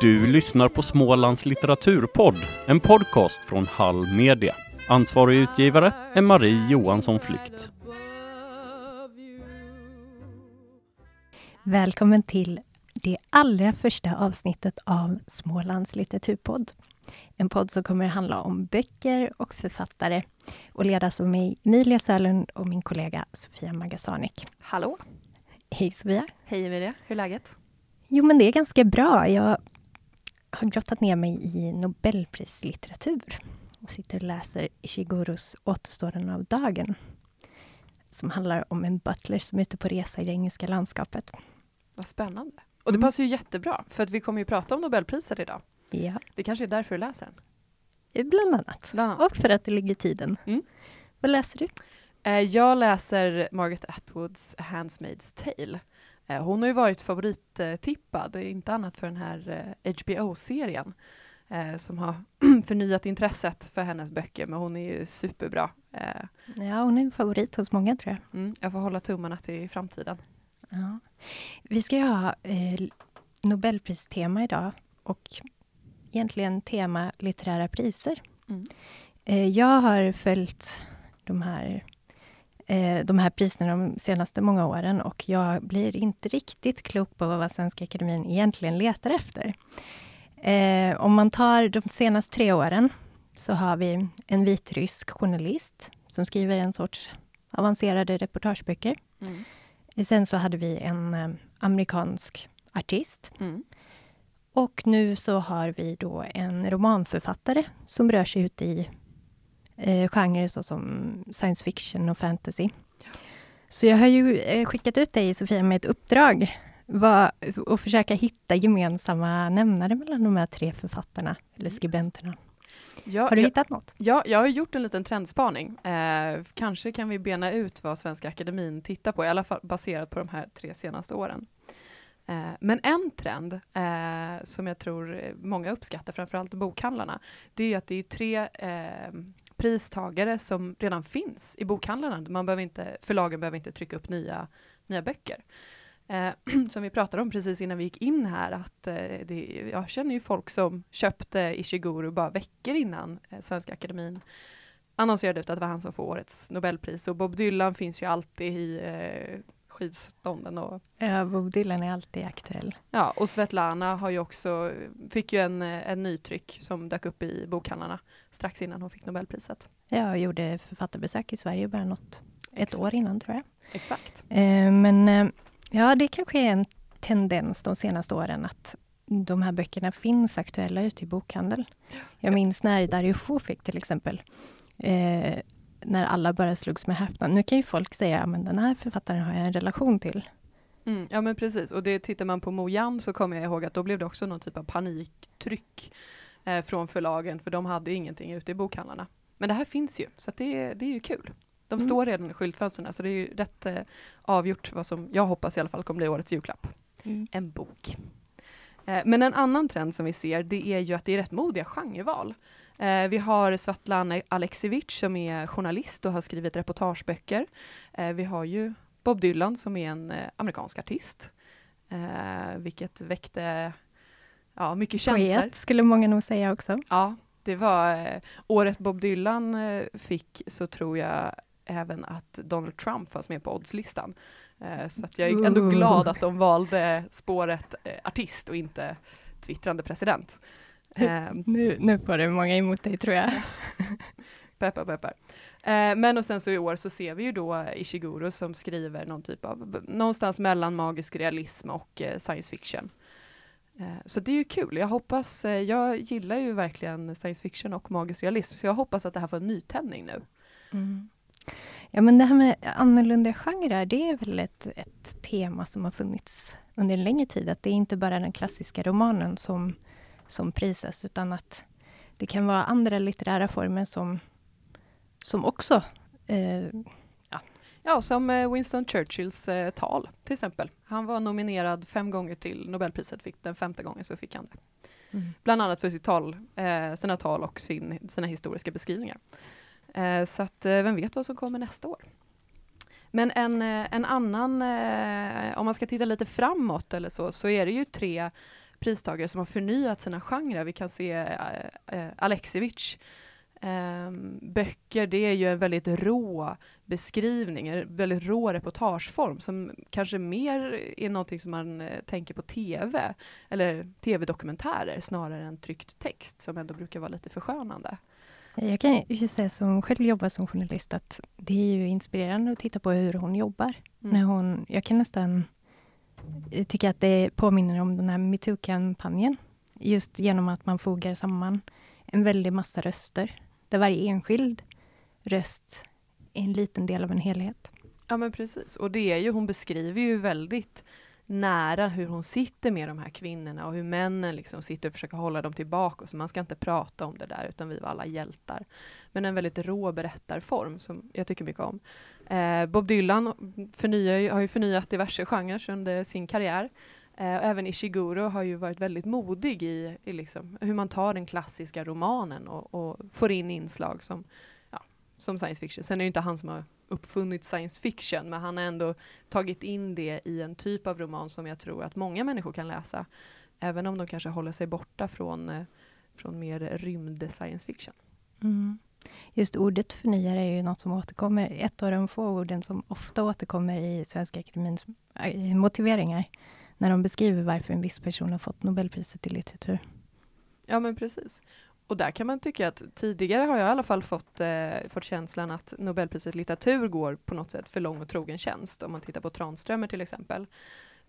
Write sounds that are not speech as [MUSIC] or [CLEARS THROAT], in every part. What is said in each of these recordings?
Du lyssnar på Smålands litteraturpodd, en podcast från Hall Media. Ansvarig utgivare är Marie Johansson Flykt. Välkommen till det allra första avsnittet av Smålands litteraturpodd. En podd som kommer att handla om böcker och författare och ledas av mig, Emilia Sälund och min kollega Sofia Magasanik. Hallå! Hej Sofia! Hej Emilia, hur är läget? Jo, men det är ganska bra. Jag har grottat ner mig i Nobelprislitteratur och sitter och läser Ishiguros Återstående av dagen som handlar om en butler som är ute på resa i det engelska landskapet. Vad spännande. Och det Mm. passar ju jättebra, för att vi kommer ju prata om Nobelpriset idag. Ja, Det kanske är därför du läser den. bland annat. Bland annat. Och för att det ligger i tiden. Mm. Vad läser du? Eh, Jag läser Margaret Atwoods Handmaid's Tale. Eh, Hon har ju varit favorittippad, inte annat för den här eh, HBO-serien eh, som har [CLEARS THROAT] förnyat intresset för hennes böcker, men hon är ju superbra. Eh, Ja, hon är en favorit hos många tror jag. mm, Jag får hålla tummarna till framtiden. Ja. Vi ska ju ha eh, Nobelpristema idag och egentligen tema litterära priser. Mm. Eh, jag har följt de här, eh, de här priserna de senaste många åren och jag blir inte riktigt klok på vad Svenska Akademin egentligen letar efter. Eh, om man tar de senaste tre åren så har vi en vitrysk journalist som skriver en sorts avancerade reportageböcker. Mm. Sen så hade vi en eh, amerikansk artist. Mm. Och nu så har vi då en romanförfattare som rör sig ut i eh, genrer såsom science fiction och fantasy. Så jag har ju eh, skickat ut dig Sofia med ett uppdrag och försöka hitta gemensamma nämnare mellan de här tre författarna eller skribenterna. Ja, Har du jag- hittat något? Ja, jag har gjort en liten trendspaning. Eh, kanske kan vi bena ut vad Svenska Akademin tittar på, i alla fall baserat på de här tre senaste åren. Eh, men en trend eh, som jag tror många uppskattar, framförallt bokhandlarna, det är att det är tre eh, pristagare som redan finns i bokhandlarna. Man behöver inte, förlagen behöver inte trycka upp nya, nya böcker. Eh, [CLEARS THROAT] som vi pratade om precis innan vi gick in här, att eh, det, jag känner ju folk som köpte Ishiguro bara veckor innan eh, Svenska Akademin annonserade ut att det var han som får årets Nobelpris. Och Bob Dylan finns ju alltid i eh, skivstånden. Och, Ja, Bob Dylan är alltid aktuell. ja, och Svetlana har ju också, fick ju en, eh, en nytryck som dök upp i bokhandlarna strax innan hon fick Nobelpriset. Jag gjorde författarbesök i Sverige bara något, ett Exakt. år innan tror jag. Exakt. Eh, Men eh, ja, det kanske är en tendens de senaste åren att de här böckerna finns aktuella ute i bokhandel. Jag minns när Dario Fo fick till exempel, eh, när alla bara slogs med häpnad. Nu kan ju folk säga, men den här författaren har jag en relation till. Mm, ja men precis, och det tittar man på Mo Yan så kommer jag ihåg att då blev det också någon typ av paniktryck eh, från förlagen, för de hade ingenting ute i bokhandlarna. Men det här finns ju, så det, är- det är ju kul. De Mm. står redan i skyltfönstren, så det är ju rätt eh, avgjort vad som jag hoppas i alla fall kommer bli årets julklapp. En bok. Eh, men en annan trend som vi ser, det är ju att det är rätt modiga genreval. Eh, vi har Svetlana Alexievich som är journalist och har skrivit reportageböcker. Eh, vi har ju Bob Dylan som är en eh, amerikansk artist, eh, vilket väckte ja, mycket känslor. Poet skulle många nog säga också. Ja, det var eh, året Bob Dylan fick så tror jag även att Donald Trump fanns med på oddslistan. Så att jag är ändå glad att de valde spåret artist och inte twittrande president. Eh, Nu, nu får du många emot dig tror jag. Peppar, peppar. Eh, men och sen så i år så ser vi ju då Ishiguro som skriver någon typ av, någonstans mellan magisk realism och eh, science fiction. Eh, så det är ju kul. Jag hoppas, jag gillar ju verkligen science fiction och magisk realism, så jag hoppas att det här får en nytändning nu. Mm. Ja, men det här med annorlunda genrer, det är väl ett, ett tema som har funnits under en längre tid. Att det är inte bara den klassiska romanen som, som prisas, utan att det kan vara andra litterära former som, som också eh, Ja, som eh, Winston Churchills eh, tal till exempel. Han var nominerad fem gånger till Nobelpriset, fick den femte gången så fick han det. Bland annat för sitt tal, eh, sina tal och sin, sina historiska beskrivningar. Eh, så att eh, vem vet vad som kommer nästa år. Men en, en annan, om man ska titta lite framåt eller så, så är det ju tre pristagare som har förnyat sina genrer. Vi kan se eh, eh, Alexievich eh, böcker, det är ju en väldigt rå beskrivning, en väldigt rå reportageform som kanske mer är någonting som man eh, tänker på TV eller tv-dokumentärer snarare än tryckt text som ändå brukar vara lite förskönande. Jag kan ju säga som själv jobbar som journalist att det är ju inspirerande att titta på hur hon jobbar. Mm. När hon, jag kan nästan tycka att det påminner om den här metoo-kampanjen. Just genom att man fogar samman en väldig massa röster. Där varje enskild röst är en liten del av en helhet. Ja men precis, och det är ju, hon beskriver ju väldigt nära hur hon sitter med de här kvinnorna och hur männen liksom sitter och försöker hålla dem tillbaka. Så man ska inte prata om det där, utan vi var alla hjältar. Men en väldigt rå berättarform som jag tycker mycket om. Eh, Bob Dylan förnyar, har ju förnyat diverse genrer under sin karriär. Eh, även Ishiguro har ju varit väldigt modig i, i liksom, hur man tar den klassiska romanen och, och får in inslag som, ja, som science fiction. Sen är det ju inte han som har uppfunnit science fiction, men han har ändå tagit in det i en typ av roman som jag tror att många människor kan läsa, även om de kanske håller sig borta från, eh, från mer rymd science fiction. Mm. Just ordet förnyare är ju något som återkommer, ett av de få orden som ofta återkommer i Svenska Akademins eh, motiveringar, när de beskriver varför en viss person har fått Nobelpriset i litteratur. Ja, men precis. Och där kan man tycka att tidigare har jag i alla fall fått, eh, fått känslan att Nobelpriset i litteratur går på något sätt för lång och trogen tjänst, om man tittar på Tranströmer till exempel.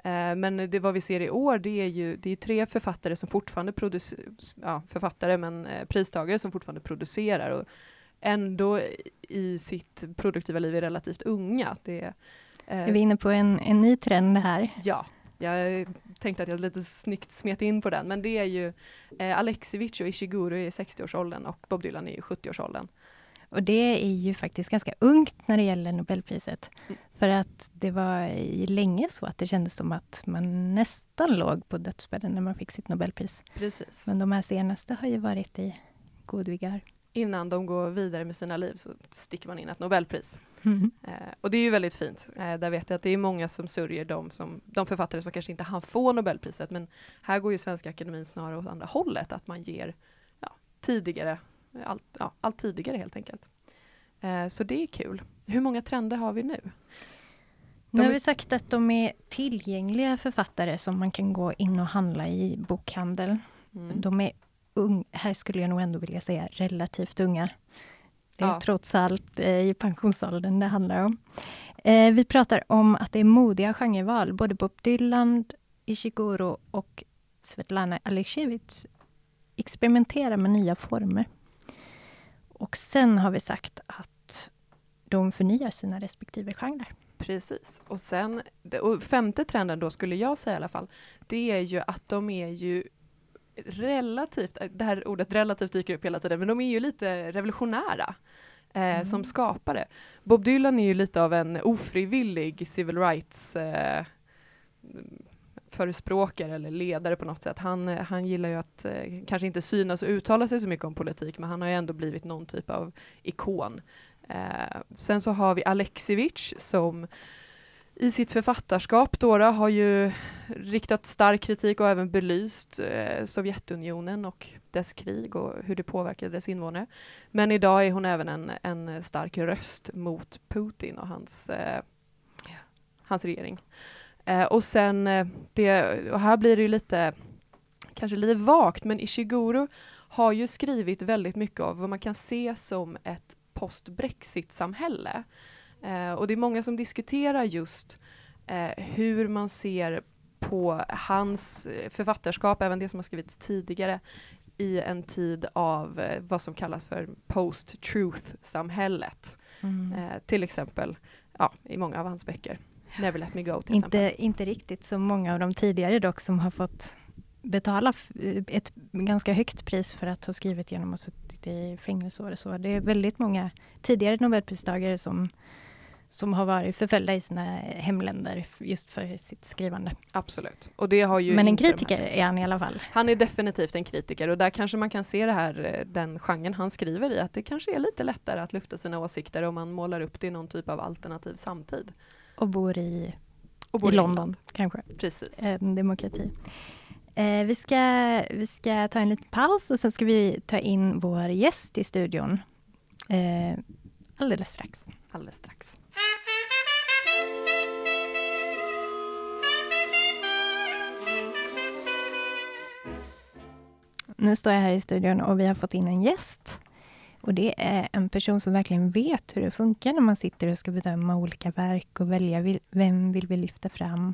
Eh, men det vad vi ser i år, det är ju det är tre författare som fortfarande producerar, ja, författare men eh, pristagare som fortfarande producerar och ändå i sitt produktiva liv är relativt unga. Det, eh, är vi inne på en, en ny trend här? Ja, jag tänkte att jag lite snyggt smet in på den, men det är ju eh, Alexievich och Ishiguro i 60-årsåldern och Bob Dylan är i 70-årsåldern. Och det är ju faktiskt ganska ungt när det gäller Nobelpriset. Mm. För att det var länge så att det kändes som att man nästan låg på dödsbädden när man fick sitt Nobelpris. Precis. Men de här senaste har ju varit i god vigör. Innan de går vidare med sina liv så sticker man in ett Nobelpris. Mm. Eh, och det är ju väldigt fint. Eh, där vet jag att det är många som sörjer de, som, de författare som kanske inte hann få Nobelpriset. Men här går ju Svenska Akademin snarare åt andra hållet, att man ger ja, tidigare, allt, ja, allt tidigare helt enkelt. Eh, så det är kul. Hur många trender har vi nu? Nu har vi sagt att de är tillgängliga författare som man kan gå in och handla i bokhandel. Mm. De är ung, här skulle jag nog ändå vilja säga relativt unga. Det är Ja. trots allt eh, i pensionsåldern det handlar om. Eh, vi pratar om att det är modiga genreval. Både Bob Dylan, Ishiguro och Svetlana Alexievich experimenterar med nya former. Och sen har vi sagt att de förnyar sina respektive genrer. Precis. Och sen, och femte trenden då skulle jag säga i alla fall, det är ju att de är ju relativt, det här ordet relativt dyker upp hela tiden, men de är ju lite revolutionära eh, Mm. som skapare. Bob Dylan är ju lite av en ofrivillig civil rights eh, förespråkare eller ledare på något sätt. Han, eh, han gillar ju att eh, kanske inte synas och uttala sig så mycket om politik, men han har ju ändå blivit någon typ av ikon. Eh, sen så har vi Alexievich som i sitt författarskap då har ju riktat stark kritik och även belyst eh, Sovjetunionen och dess krig och hur det påverkade dess invånare. Men idag är hon även en, en stark röst mot Putin och hans, eh, hans regering. Eh, och sen, eh, det, och här blir det ju lite, kanske lite vagt, men Ishiguro har ju skrivit väldigt mycket av vad man kan se som ett post-Brexit-samhälle. Eh, och det är många som diskuterar just eh, hur man ser på hans eh, författarskap, även det som har skrivits tidigare, i en tid av eh, vad som kallas för post-truth-samhället. Eh, till exempel ja, i många av hans böcker. Never let me go till exempel. Inte, inte riktigt så många av de tidigare dock som har fått betala f- ett ganska högt pris för att ha skrivit genom att suttit i fängelse och så. Det är väldigt många tidigare nobelpristagare som, som har varit förföljda i sina hemländer just för sitt skrivande. Absolut. Och det har ju Men en inte kritiker är han i alla fall. Han är definitivt en kritiker och där kanske man kan se det här, eh, den genren han skriver i, att det kanske är lite lättare att lufta sina åsikter om man målar upp det i någon typ av alternativ samtid. Och bor i, Och bor i London, kanske. Precis. En demokrati. Eh, vi, ska, vi ska ta en liten paus och sen ska vi ta in vår gäst i studion eh, alldeles strax. Alldeles strax. Nu står jag här i studion och vi har fått in en gäst. Och det är en person som verkligen vet hur det funkar när man sitter och ska bedöma olika verk och välja vem vill vi lyfta fram.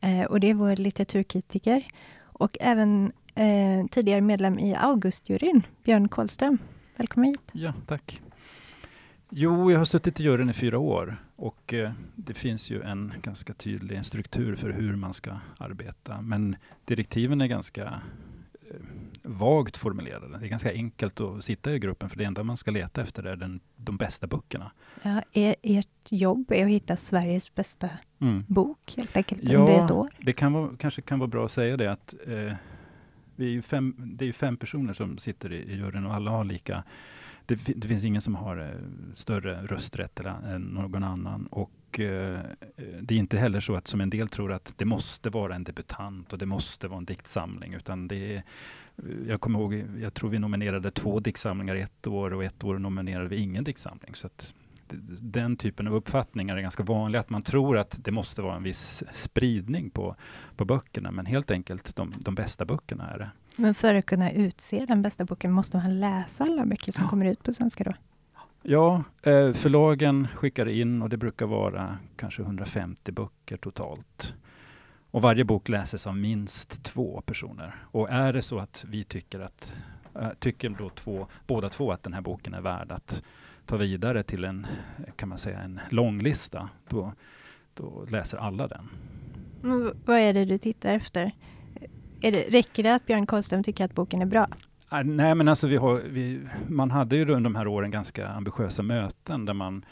Eh, och det är vår litteraturkritiker och även eh, tidigare medlem i Augustjuryn, Björn Kohlström. Välkommen hit. Ja, tack. Jo, jag har suttit i juryn i fyra år och eh, det finns ju en ganska tydlig struktur för hur man ska arbeta. Men direktiven är ganska vagt formulerade. Det är ganska enkelt att sitta i gruppen för det enda man ska leta efter är den, de bästa böckerna. Ja, er, ert jobb är att hitta Sveriges bästa mm. bok helt enkelt ja, under ett år? det kan vara, kanske kan vara bra att säga det att eh, vi är fem, det är fem personer som sitter i, i juryn och alla har lika det, det, finns ingen som har eh, större rösträtt än eh, någon annan. Och eh, eh, det är inte heller så att som en del tror att det måste vara en debutant och det måste vara en diktsamling. Utan det är, jag kommer ihåg, jag tror vi nominerade två diktsamlingar ett år och ett år nominerade vi ingen diktsamling. Så att den typen av uppfattningar är ganska vanliga, att man tror att det måste vara en viss spridning på, på böckerna, men helt enkelt de, de bästa böckerna är det. Men för att kunna utse den bästa boken, måste man läsa alla böcker som ja. kommer ut på svenska då? Ja, eh, förlagen skickar in och det brukar vara kanske 150 böcker totalt. Och varje bok läses av minst två personer. Och är det så att vi tycker att äh, tycker då två, båda två att den här boken är värd att ta vidare till en, kan man säga, en långlista, då, då läser alla den. Men vad är det du tittar efter? Är det, räcker det att Björn Karlström tycker att boken är bra? Äh, nej, men alltså vi har, vi, man hade ju under de här åren ganska ambitiösa möten där man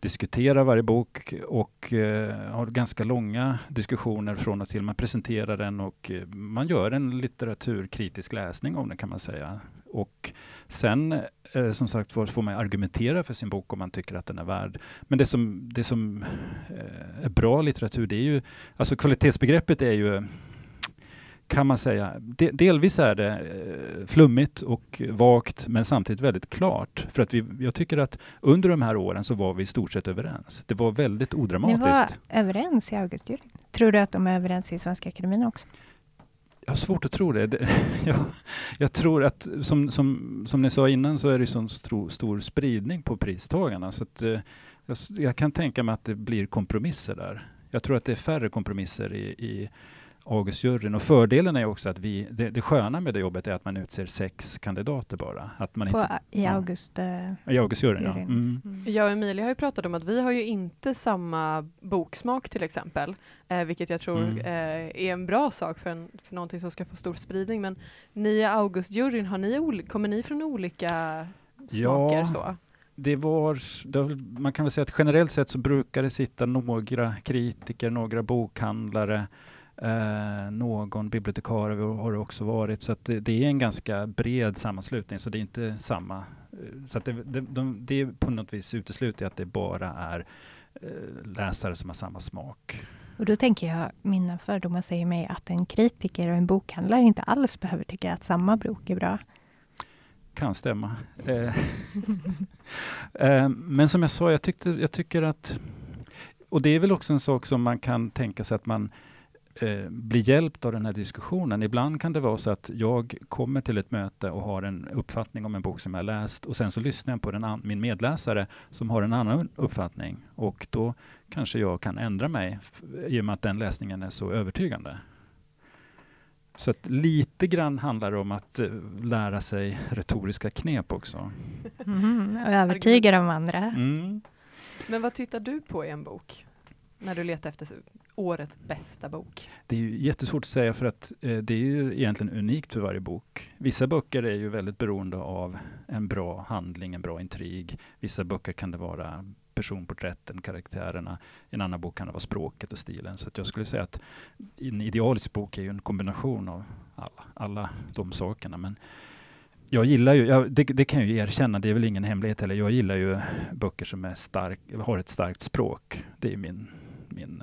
diskuterar varje bok och eh, har ganska långa diskussioner från och till. Man presenterar den och eh, man gör en litteraturkritisk läsning om den kan man säga. Och sen eh, som sagt får man argumentera för sin bok om man tycker att den är värd. Men det som, det som eh, är bra litteratur, det är ju, alltså kvalitetsbegreppet är ju kan man säga. De, delvis är det eh, flummigt och vagt, men samtidigt väldigt klart. För att vi, jag tycker att under de här åren så var vi i stort sett överens. Det var väldigt odramatiskt. Ni var överens i Augustjuryn. Tror du att de är överens i Svenska Akademin också? Jag har svårt att tro det. det [LAUGHS] jag, jag, tror att, som, som, som ni sa innan, så är det så stor, stor spridning på pristagarna. Så att, eh, jag, jag, kan tänka mig att det blir kompromisser där. Jag tror att det är färre kompromisser i, i Augustjuryn. Och fördelen är också att vi, det, det sköna med det jobbet är att man utser sex kandidater bara. Att man På, inte, I August? Uh, I Augustjuryn, ja. Mm. Mm. Jag och Emilia har ju pratat om att vi har ju inte samma boksmak till exempel, eh, vilket jag tror mm. eh, är en bra sak för, en, för någonting som ska få stor spridning. Men ni i Augustjuryn, har ni, kommer ni från olika smaker? Ja. Så? det var, det, man kan väl säga att generellt sett så brukar det sitta några kritiker, några bokhandlare, Eh, någon bibliotekarie har det också varit, så att det, det, är en ganska bred sammanslutning, så det är inte samma. Eh, så det, det, de, det på något vis utesluter att det bara är eh, läsare som har samma smak. Och då tänker jag, mina fördomar säger mig att en kritiker och en bokhandlare inte alls behöver tycka att samma bok är bra. Kan stämma. Eh, [LAUGHS] eh, men som jag sa, jag, tyckte, jag tycker att, och det är väl också en sak som man kan tänka sig att man eh, bli hjälpt av den här diskussionen. Ibland kan det vara så att jag kommer till ett möte och har en uppfattning om en bok som jag läst och sen så lyssnar jag på den min medläsare som har en annan uppfattning och då kanske jag kan ändra mig i och med att den läsningen är så övertygande. Så att lite grann handlar det om att uh, lära sig retoriska knep också. Mm, och övertyga de andra. Mm. Men vad tittar du på i en bok? När du letar efter årets bästa bok? Det är ju jättesvårt att säga för att eh, det är ju egentligen unikt för varje bok. Vissa böcker är ju väldigt beroende av en bra handling, en bra intrig. Vissa böcker kan det vara personporträtten, karaktärerna. I en annan bok kan det vara språket och stilen. Så jag skulle säga att en idealisk bok är ju en kombination av alla, alla de sakerna. Men jag gillar ju, jag, det, det, kan jag ju erkänna, det är väl ingen hemlighet heller. Jag gillar ju böcker som är stark, har ett starkt språk. Det är min, min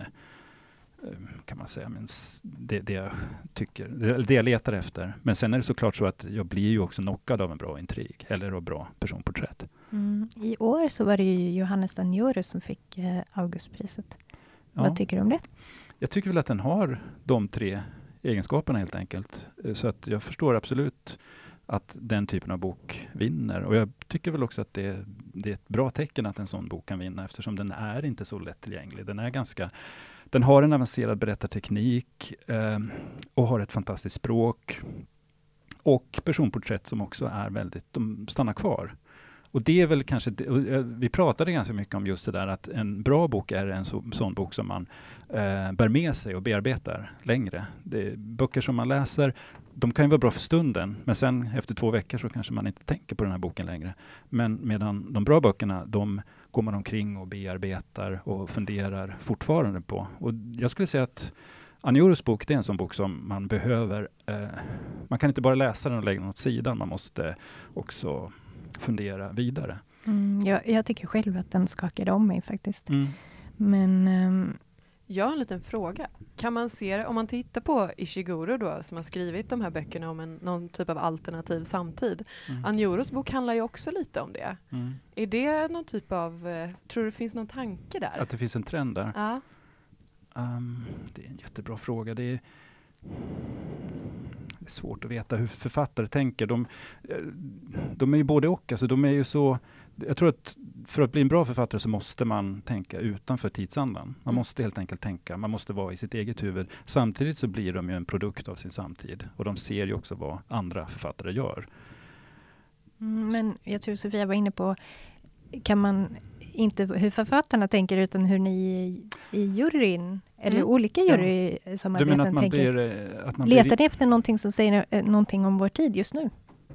eh, kan man säga, men det, det jag tycker, det, det jag letar efter. Men sen är det såklart så att jag blir ju också knockad av en bra intrig eller av bra personporträtt. Mm. I år så var det ju Johannes Danjorus som fick eh, Augustpriset. Ja. Vad tycker du om det? Jag tycker väl att den har de tre egenskaperna helt enkelt. Eh, så att jag förstår absolut att den typen av bok vinner. Och jag tycker väl också att det, det är ett bra tecken att en sån bok kan vinna eftersom den är inte så lättillgänglig. Den är ganska den har en avancerad berättarteknik eh, och har ett fantastiskt språk. Och personporträtt som också är väldigt, de stannar kvar. Och det är väl kanske, eh, vi pratade ganska mycket om just det där att en bra bok är en så, sån bok som man eh, bär med sig och bearbetar längre. Det är böcker som man läser, de kan ju vara bra för stunden, men sen efter två veckor så kanske man inte tänker på den här boken längre. Men medan de bra böckerna, de går man omkring och bearbetar och funderar fortfarande på. Och jag skulle säga att Anjoros bok, det är en sån bok som man behöver, eh, man kan inte bara läsa den och lägga den åt sidan, man måste också fundera vidare. Mm, jag, jag, tycker själv att den skakade om mig faktiskt. Mm. Men um, jag har en liten fråga. Kan man se det, om man tittar på Ishiguro då, som har skrivit de här böckerna om en, någon typ av alternativ samtid. Mm. Anjoros bok handlar ju också lite om det. Mm. Är det någon typ av, eh, tror du det finns någon tanke där? Att det finns en trend där? Ja. Um, det är en jättebra fråga. Det är, det är svårt att veta hur författare tänker. De, eh, de är ju både och. Alltså de är ju så jag tror att för att bli en bra författare så måste man tänka utanför tidsandan. Man mm. måste helt enkelt tänka, man måste vara i sitt eget huvud. Samtidigt så blir de ju en produkt av sin samtid och de ser ju också vad andra författare gör. Mm, men jag tror Sofia var inne på, kan man inte hur författarna tänker utan hur ni i juryn, eller mm. olika jurysamarbeten tänker. Blir, eh, att man Letar ni efter någonting som säger eh, någonting om vår tid just nu?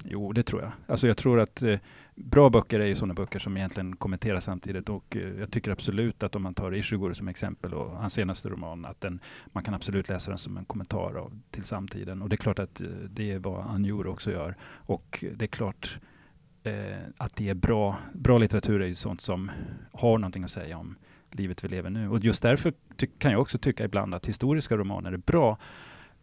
Jo, det tror jag. Alltså jag tror att eh, bra böcker är ju sådana böcker som egentligen kommenterar samtidigt och eh, jag tycker absolut att om man tar Ishiguro som exempel och hans senaste roman, att den, man kan absolut läsa den som en kommentar av, till samtiden. Och det är klart att eh, det är vad Anjuro också gör. Och det är klart eh, att det är bra. Bra litteratur är ju sånt som har någonting att säga om livet vi lever nu. Och just därför kan jag också tycka ibland att historiska romaner är bra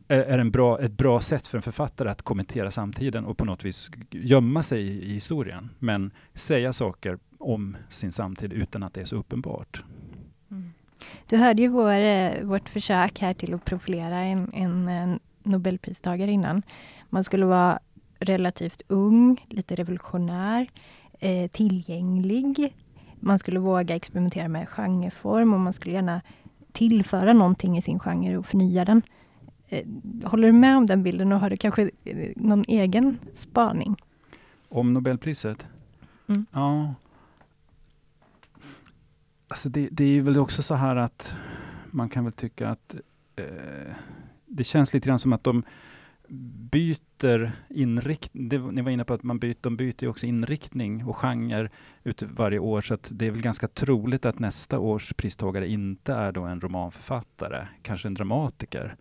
är en bra, ett bra sätt för en författare att kommentera samtiden och på något vis gömma sig i, i historien, men säga saker om sin samtid utan att det är så uppenbart. Mm. Du hörde ju vår, eh, vårt försök här till att profilera en, en, en Nobelpristagare innan. Man skulle vara relativt ung, lite revolutionär, eh, tillgänglig. Man skulle våga experimentera med genreform och man skulle gärna tillföra någonting i sin genre och förnya den. Eh, håller du med om den bilden och har du kanske eh, någon egen spaning? Om Nobelpriset? Mm. Ja. Alltså det, det, är väl också så här att man kan väl tycka att eh, det känns lite grann som att de byter inriktning. Ni var inne på att man byter, de byter också inriktning och genre ut varje år, så att det är väl ganska troligt att nästa års pristagare inte är då en romanförfattare, kanske en dramatiker.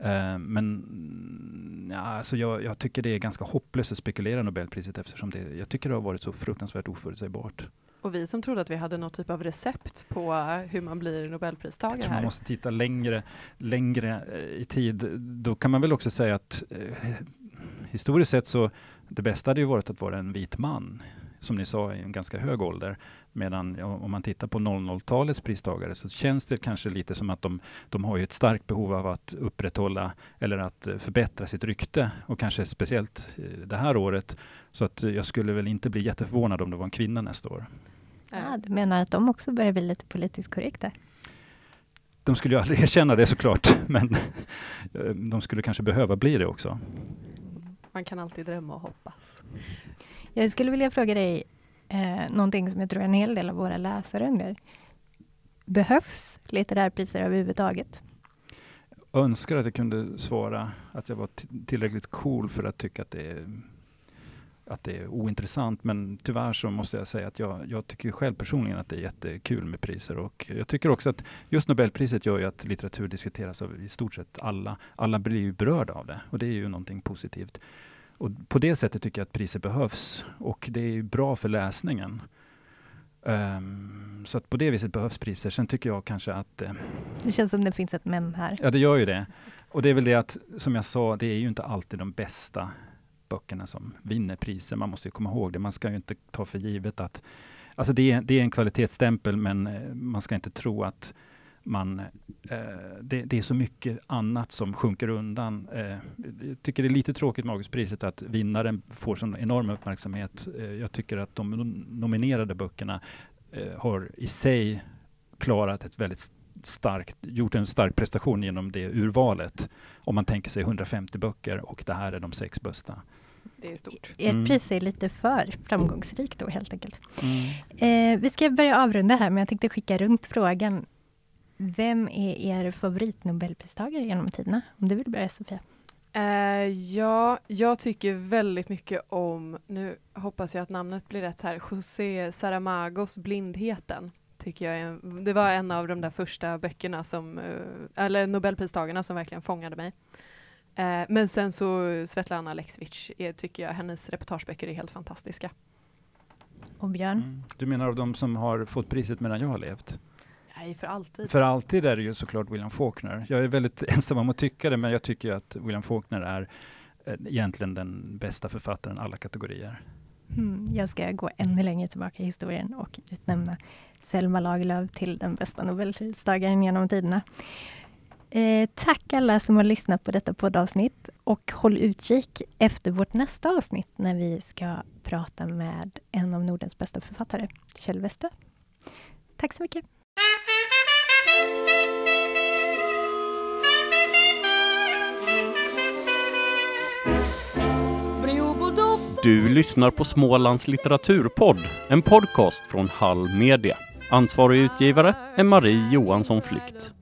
Uh, men mm, ja, alltså jag, jag, tycker det är ganska hopplöst att spekulera Nobelpriset eftersom det, jag tycker det har varit så fruktansvärt oförutsägbart. Och vi som trodde att vi hade något typ av recept på hur man blir Nobelpristagare. Jag tror man måste titta längre, längre uh, i tid. Då kan man väl också säga att uh, historiskt sett så det bästa hade ju varit att vara en vit man som ni sa, i en ganska hög ålder. Medan om man tittar på 00-talets pristagare så känns det kanske lite som att de, de har ett starkt behov av att upprätthålla eller att eh, förbättra sitt rykte och kanske speciellt eh, det här året. Så att jag skulle väl inte bli jätteförvånad om det var en kvinna nästa år. Ja, du menar att de också börjar bli lite politiskt korrekta? De skulle ju aldrig [LAUGHS] erkänna det såklart, men eh, de skulle kanske behöva bli det också. Man kan alltid drömma och hoppas. Jag skulle vilja fråga dig eh, någonting som jag tror en hel del av våra läsare undrar. Behövs litterärpriser överhuvudtaget? Jag önskar att jag kunde svara att jag var tillräckligt cool för att tycka att det är att det är ointressant, men tyvärr så måste jag säga att jag, jag tycker själv personligen att det är jättekul med priser och jag tycker också att just Nobelpriset gör ju att litteratur diskuteras av i stort sett alla. Alla blir ju berörda av det och det är ju någonting positivt. Och på det sättet tycker jag att priser behövs och det är bra för läsningen. Um, så att på det viset behövs priser. Sen tycker jag kanske att... Eh, det känns som det finns ett men här. Ja, det gör ju det. Och det är väl det att, som jag sa, det är ju inte alltid de bästa böckerna som vinner priser. Man måste ju komma ihåg det. Man ska ju inte ta för givet att... Alltså det är, det är en kvalitetsstämpel, men eh, man ska inte tro att man, eh, det, det, är så mycket annat som sjunker undan. Eh, jag tycker det är lite tråkigt med Augustpriset att vinnaren får sån enorm uppmärksamhet. Eh, jag tycker att de nominerade böckerna eh, har i sig klarat ett väldigt starkt, gjort en stark prestation genom det urvalet. Om man tänker sig 150 böcker och det här är de sex bästa. Det är stort. Ert mm. pris är lite för framgångsrikt då helt enkelt. Mm. Eh, vi ska börja avrunda här, men jag tänkte skicka runt frågan. Vem är er favoritnobelpristagare genom tiderna? Om du vill börja Sofia? Uh, ja, jag tycker väldigt mycket om, nu hoppas jag att namnet blir rätt här, José Saramagos Blindheten. Tycker jag är, det var en av de där första böckerna som, uh, eller nobelpristagarna som verkligen fångade mig. Uh, men sen så Svetlana Alexievich tycker jag, hennes reportageböcker är helt fantastiska. Och Björn? Mm. Du menar av de som har fått priset medan jag har levt? Nej, för alltid. För alltid är det ju såklart William Faulkner. Jag är väldigt [LAUGHS] ensam om att tycka det, men jag tycker att William Faulkner är eh, egentligen den bästa författaren alla kategorier. Mm, jag ska gå ännu längre tillbaka i historien och utnämna Selma Lagerlöf till den bästa nobelpristagaren genom tiderna. Eh, tack alla som har lyssnat på detta poddavsnitt och håll utkik efter vårt nästa avsnitt när vi ska prata med en av Nordens bästa författare, Kjell Westö. Tack så mycket! Du lyssnar på Smålands litteraturpodd, en podcast från Hall Media. Ansvarig utgivare är Marie Johansson Flykt.